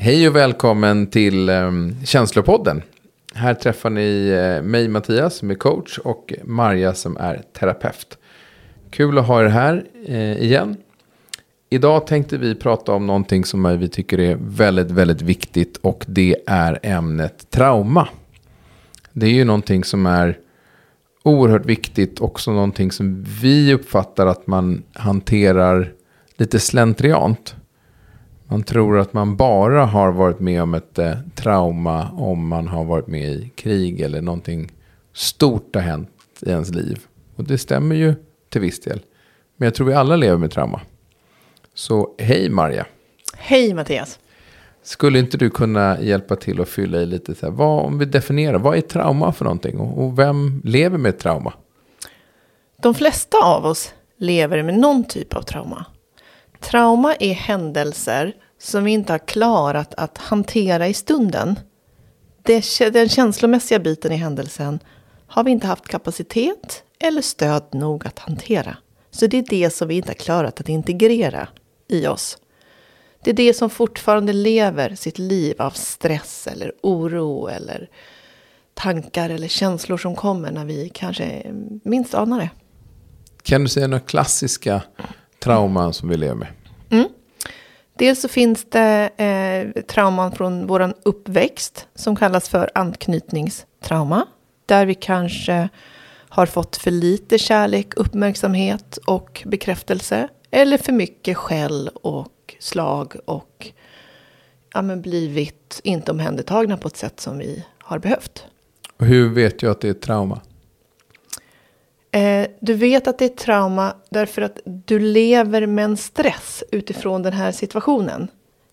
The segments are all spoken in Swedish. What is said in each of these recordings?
Hej och välkommen till um, Känslopodden. Här träffar ni uh, mig Mattias som är coach och Marja som är terapeut. Kul att ha er här uh, igen. Idag tänkte vi prata om någonting som vi tycker är väldigt, väldigt viktigt och det är ämnet trauma. Det är ju någonting som är oerhört viktigt, också någonting som vi uppfattar att man hanterar lite slentriant. Man tror att man bara har varit med om ett eh, trauma om man har varit med i krig eller någonting stort har hänt i ens liv. Och det stämmer ju till viss del. Men jag tror vi alla lever med trauma. Så hej Marja. Hej Mattias. Skulle inte du kunna hjälpa till att fylla i lite så här, vad, om vi definierar, vad är trauma för någonting och, och vem lever med trauma? De flesta av oss lever med någon typ av trauma. Trauma är händelser som vi inte har klarat att hantera i stunden. Det, den känslomässiga biten i händelsen har vi inte haft kapacitet eller stöd nog att hantera. Så det är det som vi inte har klarat att integrera i oss. Det är det som fortfarande lever sitt liv av stress eller oro eller tankar eller känslor som kommer när vi kanske minst anar det. Kan du säga några klassiska trauman som vi lever med? Dels så finns det eh, trauman från vår uppväxt som kallas för anknytningstrauma. Där vi kanske har fått för lite kärlek, uppmärksamhet och bekräftelse. Eller för mycket skäll och slag och ja, men blivit inte omhändertagna på ett sätt som vi har behövt. Och hur vet jag att det är ett trauma? Eh, du vet att det är trauma därför att du lever med en stress utifrån den här situationen.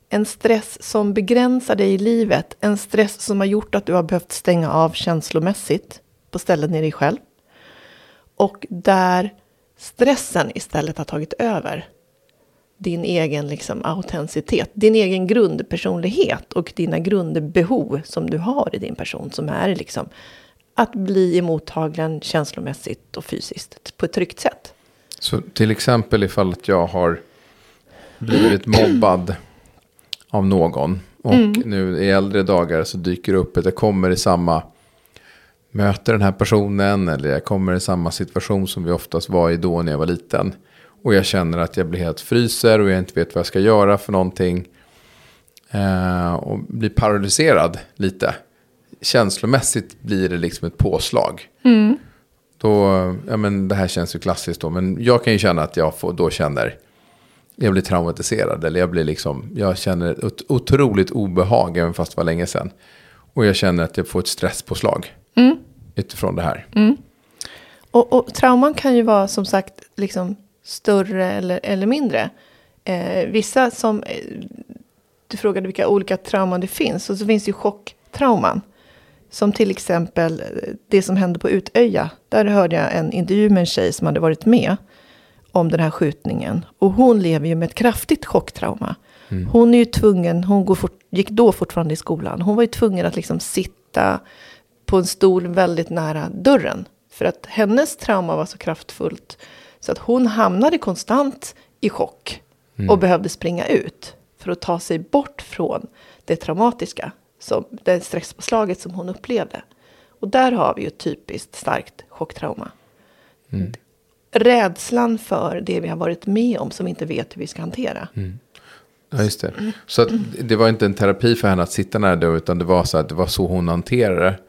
En stress som begränsar dig i livet. En stress som har gjort att du har behövt stänga av känslomässigt på ställen i dig själv. Och där stressen istället har tagit över din egen liksom, autenticitet, din egen grundpersonlighet och dina grundbehov som du har i din person som är liksom att bli emottagen känslomässigt och fysiskt på ett tryggt sätt. Så till exempel ifall att jag har blivit mobbad av någon och mm. nu i äldre dagar så dyker det upp att jag kommer i samma möter den här personen eller jag kommer i samma situation som vi oftast var i då när jag var liten. Och jag känner att jag blir helt fryser och jag inte vet vad jag ska göra för någonting. Eh, och blir paralyserad lite känslomässigt blir det liksom ett påslag. Mm. Då, ja men det här känns ju klassiskt då, men jag kan ju känna att jag får, då känner, jag blir traumatiserad eller jag blir liksom, jag känner ett otroligt obehag även fast det var länge sedan. Och jag känner att jag får ett stresspåslag mm. utifrån det här. Mm. Och, och, trauman kan ju vara som sagt liksom större eller, eller mindre. Eh, vissa som, eh, du frågade vilka olika trauman det finns, och så finns det ju chocktrauman. Som till exempel det som hände på Utöja. Där hörde jag en intervju med en tjej som hade varit med om den här skjutningen. Och hon lever ju med ett kraftigt chocktrauma. Mm. Hon är ju tvungen, hon går fort, gick då fortfarande i skolan. Hon var ju tvungen att liksom sitta på en stol väldigt nära dörren. För att hennes trauma var så kraftfullt. Så att hon hamnade konstant i chock. Mm. Och behövde springa ut. För att ta sig bort från det traumatiska som, det stresspåslaget som hon upplevde. Och där har vi ju ett typiskt starkt chocktrauma. Mm. Rädslan för det vi har varit med om som vi inte vet hur vi ska hantera. Mm. Ja, just det. Så att det var inte en terapi för henne att sitta nära då, utan det var så att det var så hon hanterade det.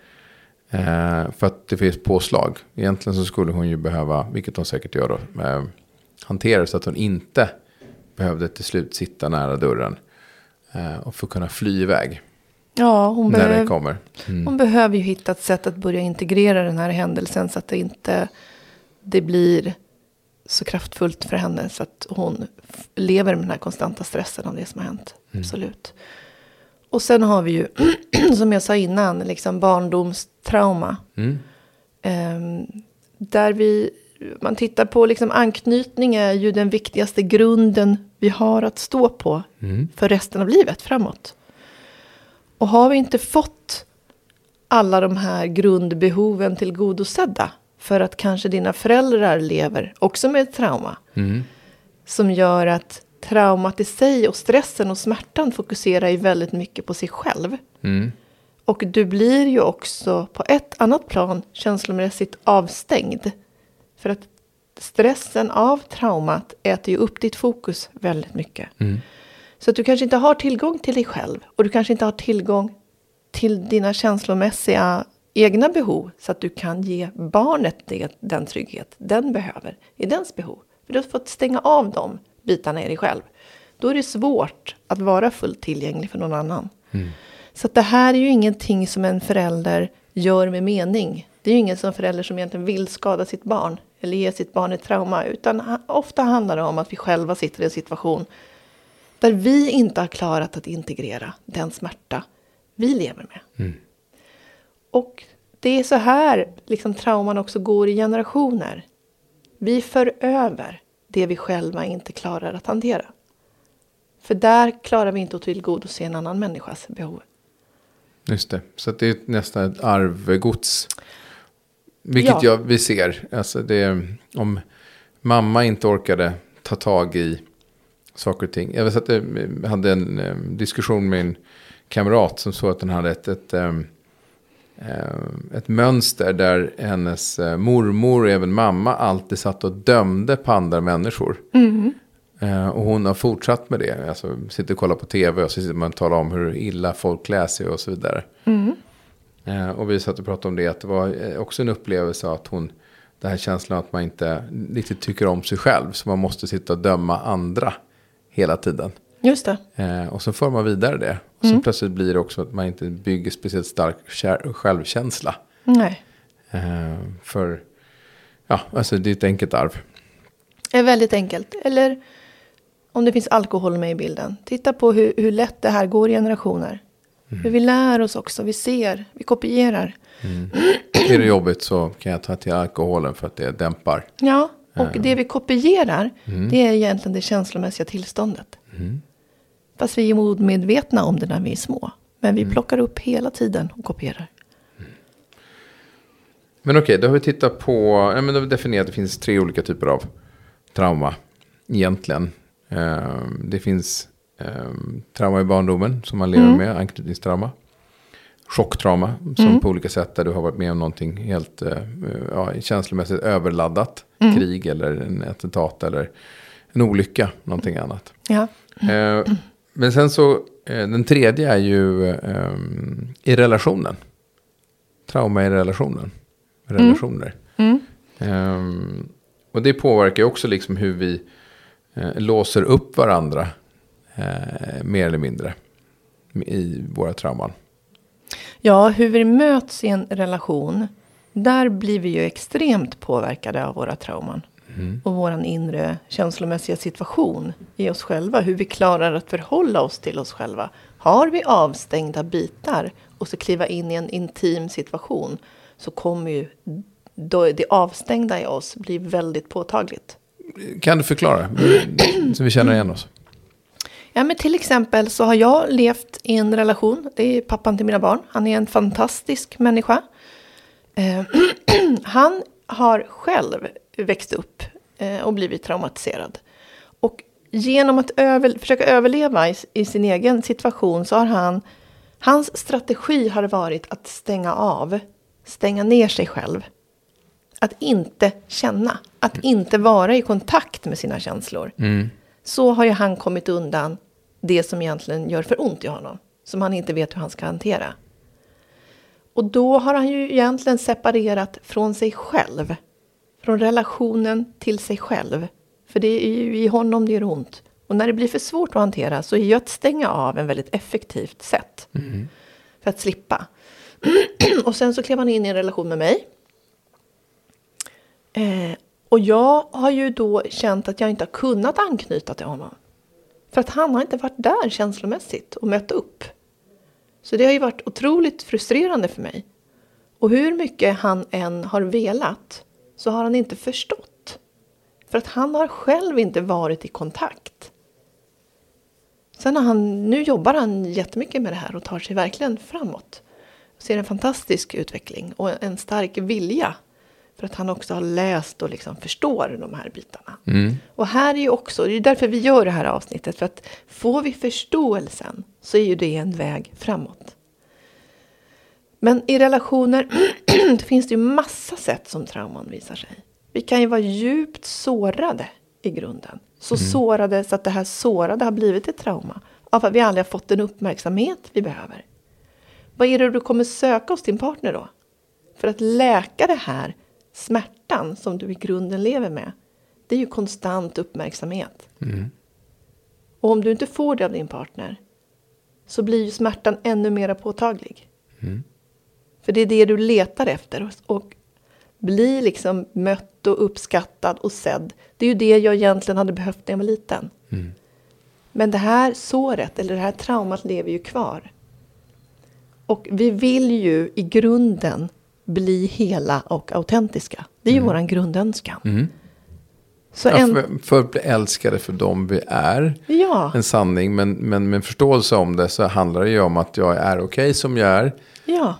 Eh, för att det finns påslag. Egentligen så skulle hon ju behöva, vilket hon säkert gör då, eh, hantera så att hon inte behövde till slut sitta nära dörren. Eh, och få kunna fly iväg. Ja, hon, när behöv, kommer. Mm. hon behöver ju hitta ett sätt att börja integrera den här händelsen så att det inte det blir så kraftfullt för henne så att hon lever med den här konstanta stressen av det som har hänt. Mm. Absolut. Och sen har vi ju, som jag sa innan, liksom barndomstrauma. Mm. Um, där vi, man tittar på liksom anknytning är ju den viktigaste grunden vi har att stå på mm. för resten av livet framåt. Och har vi inte fått alla de här grundbehoven tillgodosedda för att kanske dina föräldrar lever också med ett trauma. Mm. Som gör att traumat i sig och stressen och smärtan fokuserar ju väldigt mycket på sig själv. Mm. Och du blir ju också på ett annat plan känslomässigt avstängd. För att stressen av traumat äter ju upp ditt fokus väldigt mycket. Mm. Så att du kanske inte har tillgång till dig själv. Och du kanske inte har tillgång till dina känslomässiga egna behov. Så att du kan ge barnet det, den trygghet den behöver i dens behov. För du har fått stänga av de bitarna i dig själv. Då är det svårt att vara fullt tillgänglig för någon annan. Mm. Så det här är ju ingenting som en förälder gör med mening. Det är ju ingen som förälder som egentligen vill skada sitt barn eller ge sitt barn ett trauma. Utan ofta handlar det om att vi själva sitter i en situation där vi inte har klarat att integrera den smärta vi lever med. Och det är så här liksom, trauman också går i generationer. Vi för över det vi själva inte klarar att hantera. För där klarar vi inte att tillgodose en annan människas behov. Just det. Så det är nästan ett arvegods. Vilket Ja. jag, vi ser. Alltså det, om mamma inte orkade ta tag i saker och ting. Jag vet att jag hade en eh, diskussion med en kamrat som såg att den hade ett, ett, eh, eh, ett mönster där hennes eh, mormor och även mamma alltid satt och dömde på andra människor. Eh, och hon har fortsatt med det. Alltså sitter och kollar på tv och så sitter man och talar om hur illa folk klär sig och så vidare. Eh, och vi satt och pratade om det. Att det var eh, också en upplevelse att hon. Det här känslan att man inte riktigt tycker om sig själv. Så man måste sitta och döma andra hela tiden. Just det. Eh, och så för man vidare det. Och så plötsligt blir det också att man inte bygger speciellt stark självkänsla. Nej. Eh, för, ja, alltså det är ett enkelt arv. Det är väldigt enkelt. Eller om det finns alkohol med i bilden. Titta på hur, hur lätt det här går i generationer. Hur vi lär oss också. Vi ser, vi kopierar. Är det jobbigt så kan jag ta till alkoholen för att det dämpar. Ja, och det vi kopierar, det är egentligen det känslomässiga tillståndet. Fast vi är modmedvetna om det när vi är små. Men vi plockar upp hela tiden och kopierar. Men okej, då har vi tittat på, ja, men då har vi definierat att det finns tre olika typer av trauma egentligen. Ehm, det finns ehm, trauma i barndomen som man lever med, anknytningstrauma. Chocktrauma som på olika sätt där du har varit med om någonting helt eh, ja, känslomässigt överladdat. Krig eller en attentat eller en olycka, någonting annat. Ja, Eh, men sen så, eh, den tredje är ju ehm, i relationen. Trauma i relationen. Relationer. Ehm, och det påverkar ju också liksom hur vi eh, låser upp varandra. Eh, mer eller mindre. I våra trauman. Ja, hur vi möts i en relation. Där blir vi ju extremt påverkade av våra trauman. Och vår inre känslomässiga situation i oss själva. Hur vi klarar att förhålla oss till oss själva. Har vi avstängda bitar och så kliva in i en intim situation. Så kommer ju det avstängda i oss bli väldigt påtagligt. Kan du förklara? Så vi känner igen oss. Ja, men till exempel så har jag levt i en relation. Det är pappan till mina barn. Han är en fantastisk människa. Eh, han har själv växt upp eh, och blivit traumatiserad. Och genom att över, försöka överleva i, i sin egen situation så har han... Hans strategi har varit att stänga av, stänga ner sig själv. Att inte känna, att inte vara i kontakt med sina känslor. Så har ju han kommit undan det som egentligen gör för ont i honom. Som han inte vet hur han ska hantera. Och då har han ju egentligen separerat från sig själv. Från relationen till sig själv. För det är ju i honom det gör ont. Och när det blir för svårt att hantera så är ju att stänga av en väldigt effektivt sätt. För att slippa. och sen så klev han in i en relation med mig. Eh, och jag har ju då känt att jag inte har kunnat anknyta till honom. För att han har inte varit där känslomässigt och mött upp. Så det har ju varit otroligt frustrerande för mig. Och hur mycket han än har velat så har han inte förstått. För att han har själv inte varit i kontakt. Sen har han, nu jobbar han jättemycket med det här och tar sig verkligen framåt. Ser en fantastisk utveckling och en stark vilja för att han också har läst och liksom förstår de här bitarna. Mm. Och här är ju också, det är därför vi gör det här avsnittet. För att får vi förståelsen så är ju det en väg framåt. Men i relationer finns det ju massa sätt som trauman visar sig. Vi kan ju vara djupt sårade i grunden. Så Mm. sårade så att det här sårade har blivit ett trauma. Av att vi aldrig har fått den uppmärksamhet vi behöver. Vad är det du kommer söka hos din partner då? För att läka det här smärtan som du i grunden lever med. Det är ju konstant uppmärksamhet. Mm. Och om du inte får det av din partner så blir ju smärtan ännu mer påtaglig. Mm. För det är det du letar efter. Och bli liksom mött och uppskattad och sedd. Det är ju det jag egentligen hade behövt när jag var liten. Mm. Men det här såret, eller det här traumat lever ju kvar. Och vi vill ju i grunden bli hela och autentiska. Det är ju våran grundönskan. Mm. Så Ja, en, för, för att bli älskade för dem vi är. ja, En sanning. Men, men med förståelse om det så handlar det ju om att jag är okej som jag är. ja,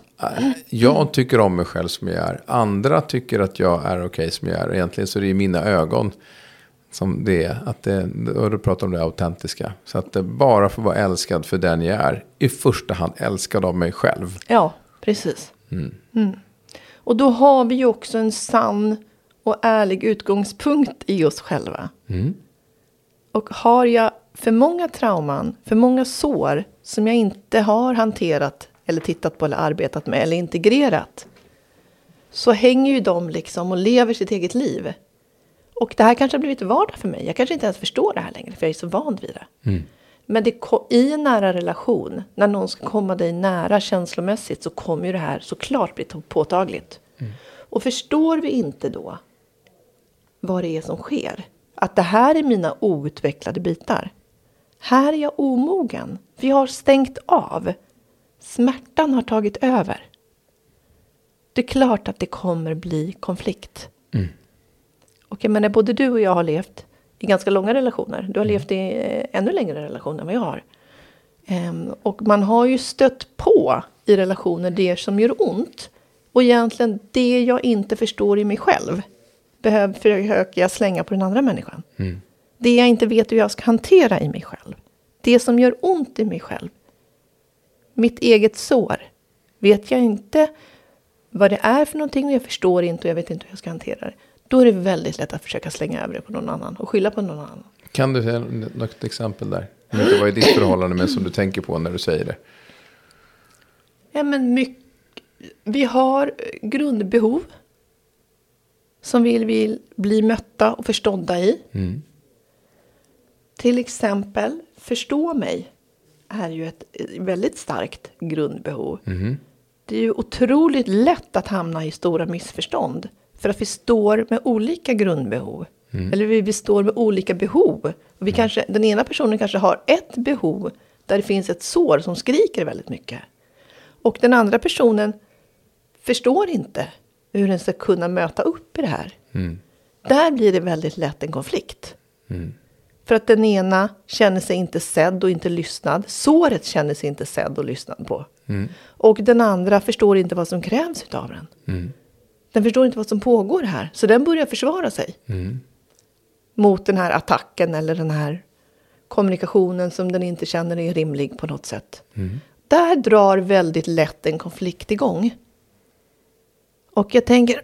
Jag tycker om mig själv som jag är. Andra tycker att jag är okej som jag är. Egentligen så är det i mina ögon som det är. Att det, och du pratar om det autentiska. Så att det bara får vara älskad för den jag är. I första hand älskad av mig själv. ja, precis. Mm. Och då har vi ju också en sann och ärlig utgångspunkt i oss själva. Mm. Och har jag för många trauman, för många sår som jag inte har hanterat eller tittat på eller arbetat med eller integrerat. Så hänger ju de liksom och lever sitt eget liv. Och det här kanske har blivit vardag för mig. Jag kanske inte ens förstår det här längre för jag är så van vid det. Mm. Men det, i en nära relation, när någon ska komma dig nära känslomässigt så kommer ju det här såklart bli påtagligt. Och förstår vi inte då vad det är som sker, att det här är mina outvecklade bitar. Här är jag omogen, för jag har stängt av. Smärtan har tagit över. Det är klart att det kommer bli konflikt. Mm. Och jag menar, både du och jag har levt i ganska långa relationer. Du har levt i eh, ännu längre relationer än vad jag har. Ehm, och man har ju stött på i relationer det som gör ont. Och egentligen det jag inte förstår i mig själv behöver försöker jag slänga på den andra människan. Mm. Det jag inte vet hur jag ska hantera i mig själv. Det som gör ont i mig själv. Mitt eget sår. Vet jag inte vad det är för någonting och jag förstår inte och jag vet inte hur jag ska hantera det. Då är det väldigt lätt att försöka slänga över det på någon annan och skylla på någon annan. Kan du säga något exempel där? Om inte vad är ditt förhållande med som du tänker på när du säger det? Ja, men mycket, vi har grundbehov som vi vill bli mötta och förstådda i. Mm. Till exempel, förstå mig är ju ett väldigt starkt grundbehov. Mhm. Det är ju otroligt lätt att hamna i stora missförstånd. För att vi står med olika grundbehov. Eller vi, vi står med olika behov. Och vi kanske, den ena personen kanske har ett behov där det finns ett sår som skriker väldigt mycket. Och den andra personen förstår inte hur den ska kunna möta upp i det här. Mm. Där blir det väldigt lätt en konflikt. Mm. För att den ena känner sig inte sedd och inte lyssnad. Såret känner sig inte sedd och lyssnad på. Mm. Och den andra förstår inte vad som krävs av den. Den förstår inte vad som pågår här. Så den börjar försvara sig Mm. mot den här attacken eller den här kommunikationen som den inte känner är rimlig på något sätt. Mm. Där drar väldigt lätt en konflikt igång. Och jag tänker,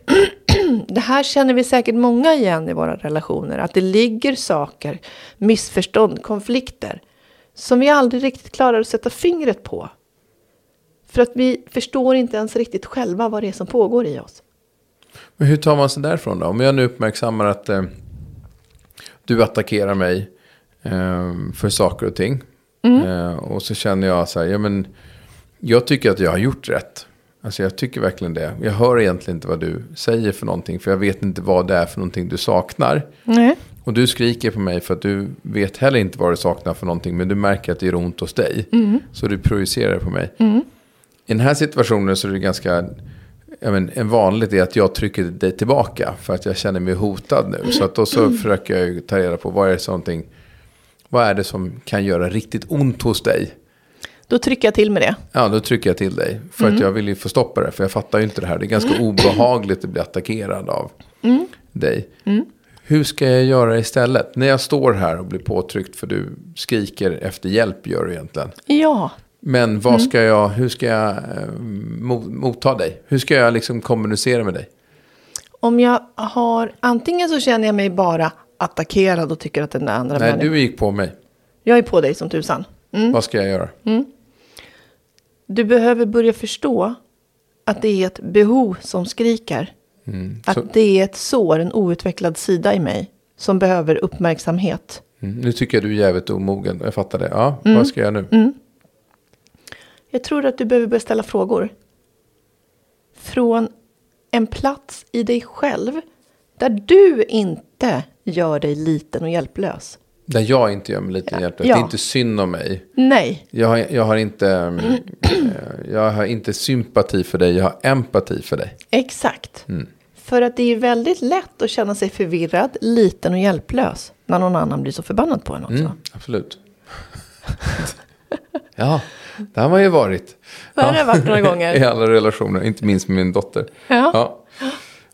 det här känner vi säkert många igen i våra relationer. Att det ligger saker, missförstånd, konflikter. Som vi aldrig riktigt klarar att sätta fingret på. För att vi förstår inte ens riktigt själva vad det är som pågår i oss. Men hur tar man sig därifrån då? Om jag nu uppmärksammar att eh, du attackerar mig eh, för saker och ting. Eh, och så känner jag så här, ja men jag tycker att jag har gjort rätt. Alltså jag tycker verkligen det. Jag hör egentligen inte vad du säger för någonting. För jag vet inte vad det är för någonting du saknar. Nej. Och du skriker på mig för att du vet heller inte vad du saknar för någonting. Men du märker att det gör ont hos dig. Så du projicerar på mig. I den här situationen så är det ganska... Men, en vanligt är att jag trycker dig tillbaka. För att jag känner mig hotad nu. Så att då så försöker jag ju ta reda på vad är det, sånting, vad är det som kan göra riktigt ont hos dig. Då trycker jag till med det. Ja, då trycker jag till dig. För Mm. att jag vill ju få stopp på det. För jag fattar ju inte det här. Det är ganska obehagligt att bli attackerad av Mm. dig. Hur ska jag göra istället? När jag står här och blir påtryckt för du skriker efter hjälp gör du egentligen. Ja, Men vad Mm. ska jag, hur ska jag eh, mo- motta dig? Hur ska jag liksom kommunicera med dig? om jag har, antingen så känner jag mig bara attackerad och tycker att den där andra Nej, människan, du gick på mig. jag är på dig som tusan. Vad ska jag göra? Du behöver börja förstå att det är ett behov som skriker. Att Så, det är ett sår, en outvecklad sida i mig som behöver uppmärksamhet. mm, nu tycker jag du är jävligt omogen. Jag fattar det. Ja, Mm. vad ska jag nu? Jag tror att du behöver börja ställa frågor. Från en plats i dig själv där du inte gör dig liten och hjälplös. Där jag inte gör mig lite hjälplös. Det Ja. är inte synd om mig. Nej, Jag har, jag, har inte, mm, eh, jag har inte sympati för dig, jag har empati för dig. exakt. För att det är väldigt lätt att känna sig förvirrad, liten och hjälplös när någon annan blir så förbannad på en också. Mm, absolut. ja, det har man ju varit. Det har jag varit några gånger. I alla relationer, inte minst med min dotter. Ja. Ja.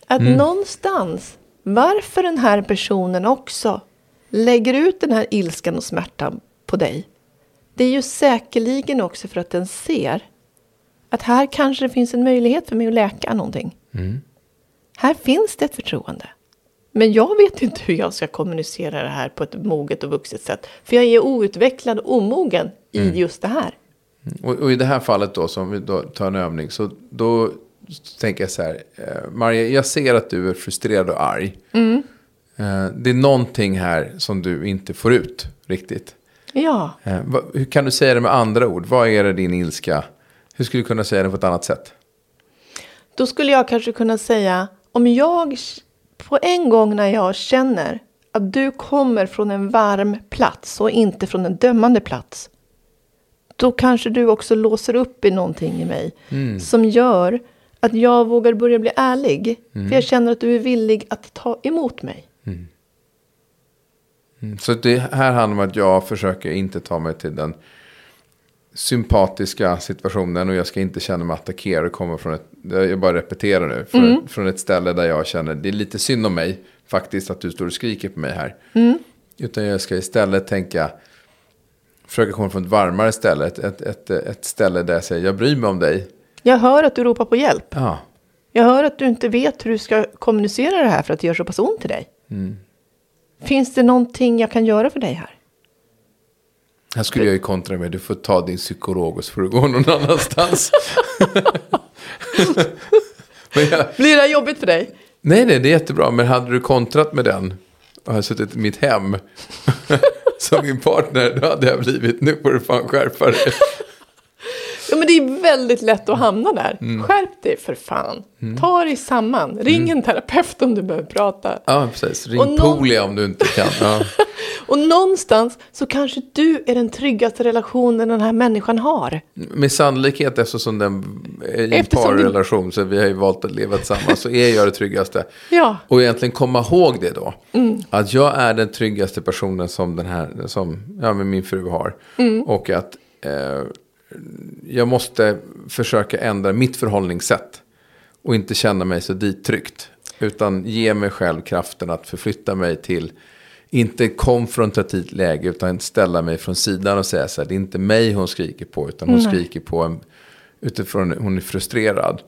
Att någonstans, varför den här personen också lägger ut den här ilskan och smärtan på dig. Det är ju säkerligen också för att den ser att här kanske det finns en möjlighet för mig att läka någonting. Här finns det ett förtroende. Men jag vet inte hur jag ska kommunicera det här på ett moget och vuxet sätt. För jag är outvecklad och omogen i just det här. Och, och i det här fallet då, som vi då tar en övning, så då tänker jag så här, eh, Maria, jag ser att du är frustrerad och arg. Eh, det är någonting här som du inte får ut riktigt. Ja, Eh, vad, hur kan du säga det med andra ord? Vad är det din ilska? Hur skulle du kunna säga det på ett annat sätt? Då skulle jag kanske kunna säga, om jag på en gång när jag känner att du kommer från en varm plats och inte från en dömande plats. Då kanske du också låser upp i någonting i mig som gör att jag vågar börja bli ärlig. För jag känner att du är villig att ta emot mig. Mm, Så det här handlar om att jag försöker inte ta mig till den sympatiska situationen och jag ska inte känna mig attackerad och komma från ett, jag bara repeterar nu, från, från ett ställe där jag känner det är lite synd om mig faktiskt att du står och skriker på mig här. Utan jag ska istället tänka, försöka komma från ett varmare ställe, ett, ett, ett, ett ställe där jag säger jag bryr mig om dig. Jag hör att du ropar på hjälp. Ja, Jag hör att du inte vet hur du ska kommunicera det här för att det gör så pass ont i dig. Finns det någonting jag kan göra för dig här? här skulle jag ju kontra med, du får ta din psykolog och så får du gå någon annanstans. Jag, Blir det här jobbigt för dig? Nej, nej, det är jättebra. Men hade du kontrat med den och hade suttit i mitt hem som min partner, då hade jag blivit, nu får du fan skärpa dig. Ja, men det är väldigt lätt att hamna där. Mm. Skärp dig för fan. Ta dig samman. Ring en terapeut om du behöver prata. Ja, precis. Ring någon- Poolia om du inte kan. Ja. Och någonstans så kanske du är den tryggaste relationen den här människan har. Med sannolikhet, eftersom den är i en parrelation, så vi har ju valt att leva tillsammans, så är jag det tryggaste. Ja. Och egentligen komma ihåg det då. Att jag är den tryggaste personen som den här, som ja, min fru har. Och att eh, jag måste försöka ändra mitt förhållningssätt. Och inte känna mig så dittryckt. Utan ge mig själv kraften att förflytta mig till, inte konfrontativt läge, utan ställa mig från sidan och säga så här, det är inte mig hon skriker på, utan hon skriker på en, utifrån, hon är frustrerad.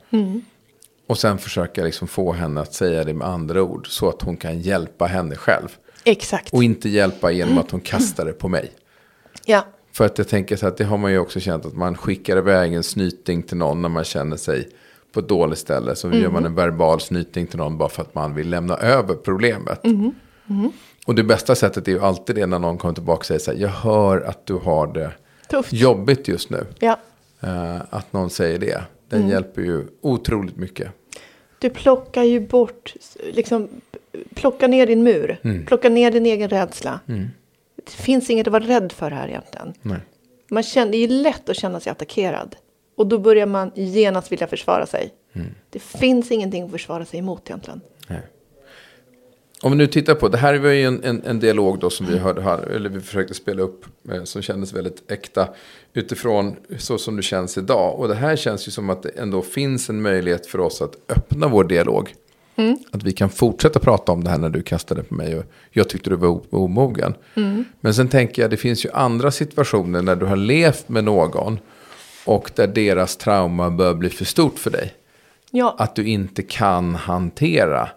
Och sen försöka liksom få henne att säga det med andra ord. Så att hon kan hjälpa henne själv. Exakt. Och inte hjälpa genom att hon kastar det på mig. Ja. För att jag tänker så att det har man ju också känt att man skickar iväg en snyting till någon när man känner sig på ett dåligt ställe. Så gör man en verbal snyting till någon bara för att man vill lämna över problemet. Och det bästa sättet är ju alltid det när någon kommer tillbaka och säger så här. Jag hör att du har det Tufft. jobbigt just nu. Ja. Eh, att någon säger det. Den hjälper ju otroligt mycket. Du plockar ju bort, liksom, plocka ner din mur. Mm. Plocka ner din egen rädsla. Det finns inget att vara rädd för här egentligen. Nej. Man känner, det är ju lätt att känna sig attackerad. Och då börjar man genast vilja försvara sig. Mm. Det finns ingenting att försvara sig emot egentligen. Nej. Om vi nu tittar på, det här var ju en, en, en dialog då som vi hörde här, eller vi försökte spela upp, eh, som kändes väldigt äkta utifrån så som det känns idag. Och det här känns ju som att det ändå finns en möjlighet för oss att öppna vår dialog. Mm. Att vi kan fortsätta prata om det här när du kastade på mig och jag tyckte du var omogen. Mm. Men sen tänker jag, det finns ju andra situationer när du har levt med någon och där deras trauma bör bli för stort för dig Ja, att du inte kan hantera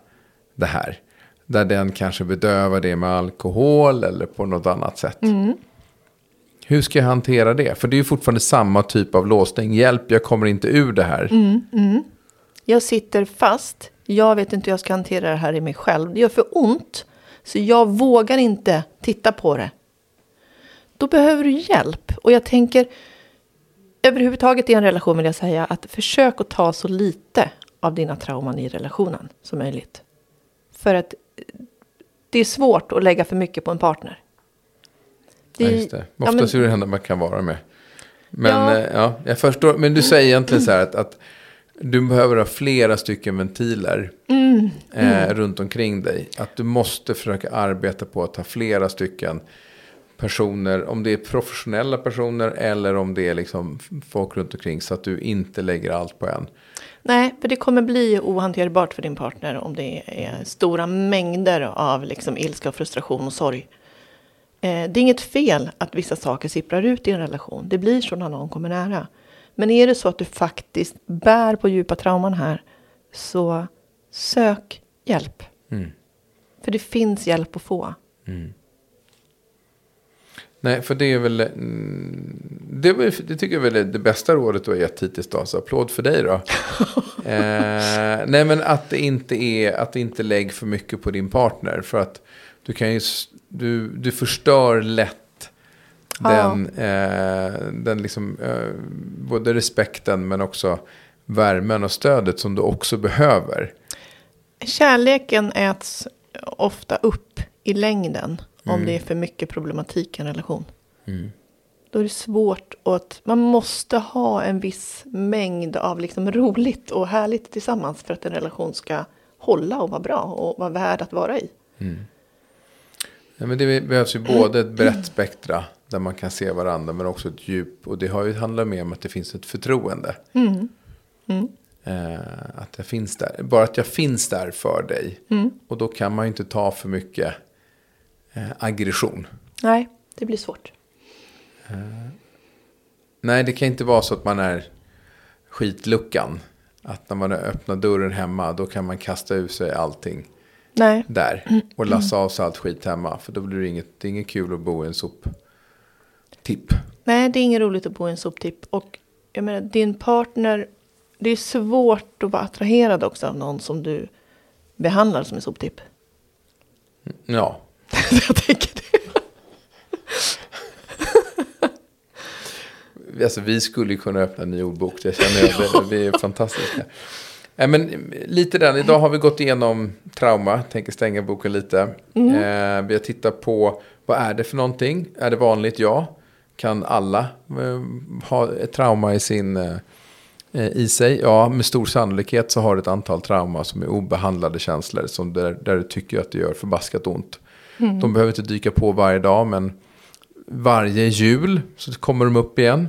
det här. Där den kanske bedövar det med alkohol eller på något annat sätt. Hur ska jag hantera det? För det är ju fortfarande samma typ av låsning. Hjälp, jag kommer inte ur det här. jag sitter fast. Jag vet inte hur jag ska hantera det här i mig själv. Det gör för ont. Så jag vågar inte titta på det. Då behöver du hjälp. Och jag tänker, överhuvudtaget i en relation vill jag säga att försök att ta så lite av dina trauman i relationen som möjligt. För att det är svårt att lägga för mycket på en partner. Ja, just det. ja, Oftast men- är det det man kan vara med. Men Ja. ja. ja, jag förstår. Men du säger egentligen så här att, att du behöver ha flera stycken ventiler Mm, eh, runt omkring dig. Att du måste försöka arbeta på att ha flera stycken personer. Om det är professionella personer eller om det är liksom folk runt omkring. Så att du inte lägger allt på en. Nej, för det kommer bli ohanterbart för din partner om det är stora mängder av liksom ilska, och frustration och sorg. Eh, det är inget fel att vissa saker sipprar ut i en relation. Det blir så när någon kommer nära. Men är det så att du faktiskt bär på djupa trauman här, så sök hjälp. Mm. För det finns hjälp att få. Nej, för det är väl... mm, Det, var, det tycker jag väl är det bästa rådet du har gett hittills då. Så applåd för dig då. eh, nej, men att det inte är... Att inte lägg för mycket på din partner. För att du kan ju... Du, du förstör lätt Ja. den... Eh, den liksom... Eh, både respekten men också värmen och stödet som du också behöver. Kärleken äts ofta upp i längden om det är för mycket problematik i en relation. Då är det svårt att man måste ha en viss mängd av liksom roligt och härligt tillsammans för att en relation ska hålla och vara bra och vara värd att vara i. Ja, men det behövs ju både ett brett spektra där man kan se varandra men också ett djup. Och det har ju handlat mer om att det finns ett förtroende. Eh, att jag finns där. Bara att jag finns där för dig. Och då kan man ju inte ta för mycket aggression. Nej, det blir svårt. Nej, det kan inte vara så att man är skitluckan. Att när man öppnar dörren hemma då kan man kasta ur sig allting Nej, där. Och lassa av sig allt skit hemma. För då blir det inget, det är inget kul att bo i en soptipp. Nej, det är inget roligt att bo i en soptipp. Och jag menar, din partner, det är svårt att vara attraherad också av någon som du behandlar som en soptipp. Ja, jag tänker det. Alltså vi skulle ju kunna öppna en ny ordbok. Det känner jag. Vi är fantastiska. Nej, men lite den. Idag har vi gått igenom trauma. Tänker stänga boken lite. Eh, vi har tittat på vad är det för någonting. Är det vanligt? Ja. Kan alla eh, ha ett trauma i sin eh, i sig? Ja, med stor sannolikhet så har du ett antal trauma som är obehandlade känslor. Som där, där du tycker att det gör förbaskat ont. De behöver inte dyka på varje dag men varje jul så kommer de upp igen.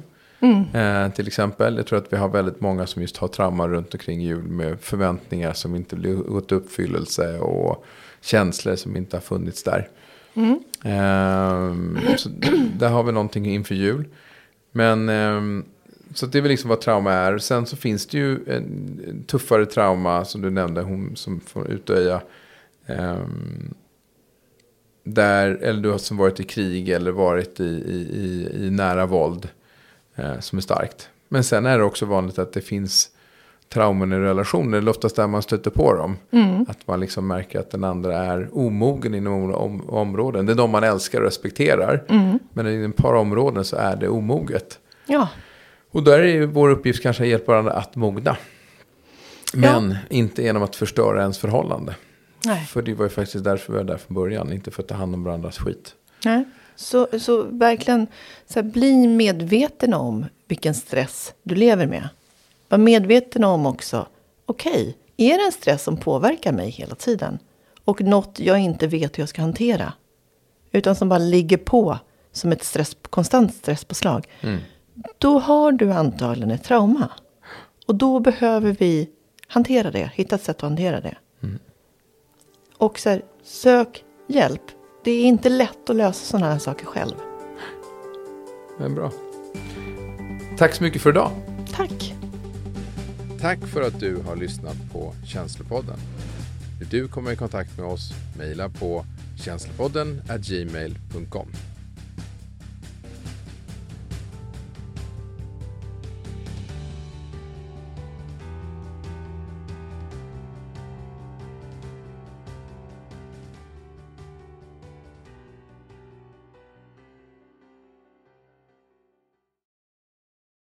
Eh, till exempel, jag tror att vi har väldigt många som just har trauma runt omkring jul med förväntningar som inte blir gått uppfyllelse och känslor som inte har funnits där. Ehm, så där har vi någonting inför jul. Men ehm, så det är väl liksom vad trauma är. Sen så finns det ju en tuffare trauma som du nämnde, hon som får utöja. ehm, där, eller du har som varit i krig eller varit i, i, i, nära våld eh, som är starkt. Men sen är det också vanligt att det finns trauman i relationer, eller oftast där man stöter på dem. Att man liksom märker att den andra är omogen inom om, områden. Det är de man älskar och respekterar. Men i ett par områden så är det omoget. Ja, Och där är ju vår uppgift kanske att hjälpa varandra att mogna. Men inte genom att förstöra ens förhållande. Nej. För det var ju faktiskt därför vi var där från början. Inte för att ta hand om varandras skit. nej. Så, så verkligen, så här, bli medveten om vilken stress du lever med. Var medveten om också, okej, är det en stress som påverkar mig hela tiden? och något jag inte vet hur jag ska hantera. Utan som bara ligger på som ett stress, konstant stresspåslag. Mm. Då har du antagligen ett trauma. Och då behöver vi hantera det, hitta ett sätt att hantera det. Och så här, sök hjälp. Det är inte lätt att lösa sådana här saker själv. Men bra. Tack så mycket för idag. Tack! Tack för att du har lyssnat på Känslopodden. Vill du komma i kontakt med oss, mejla på känslopodden gmail.com.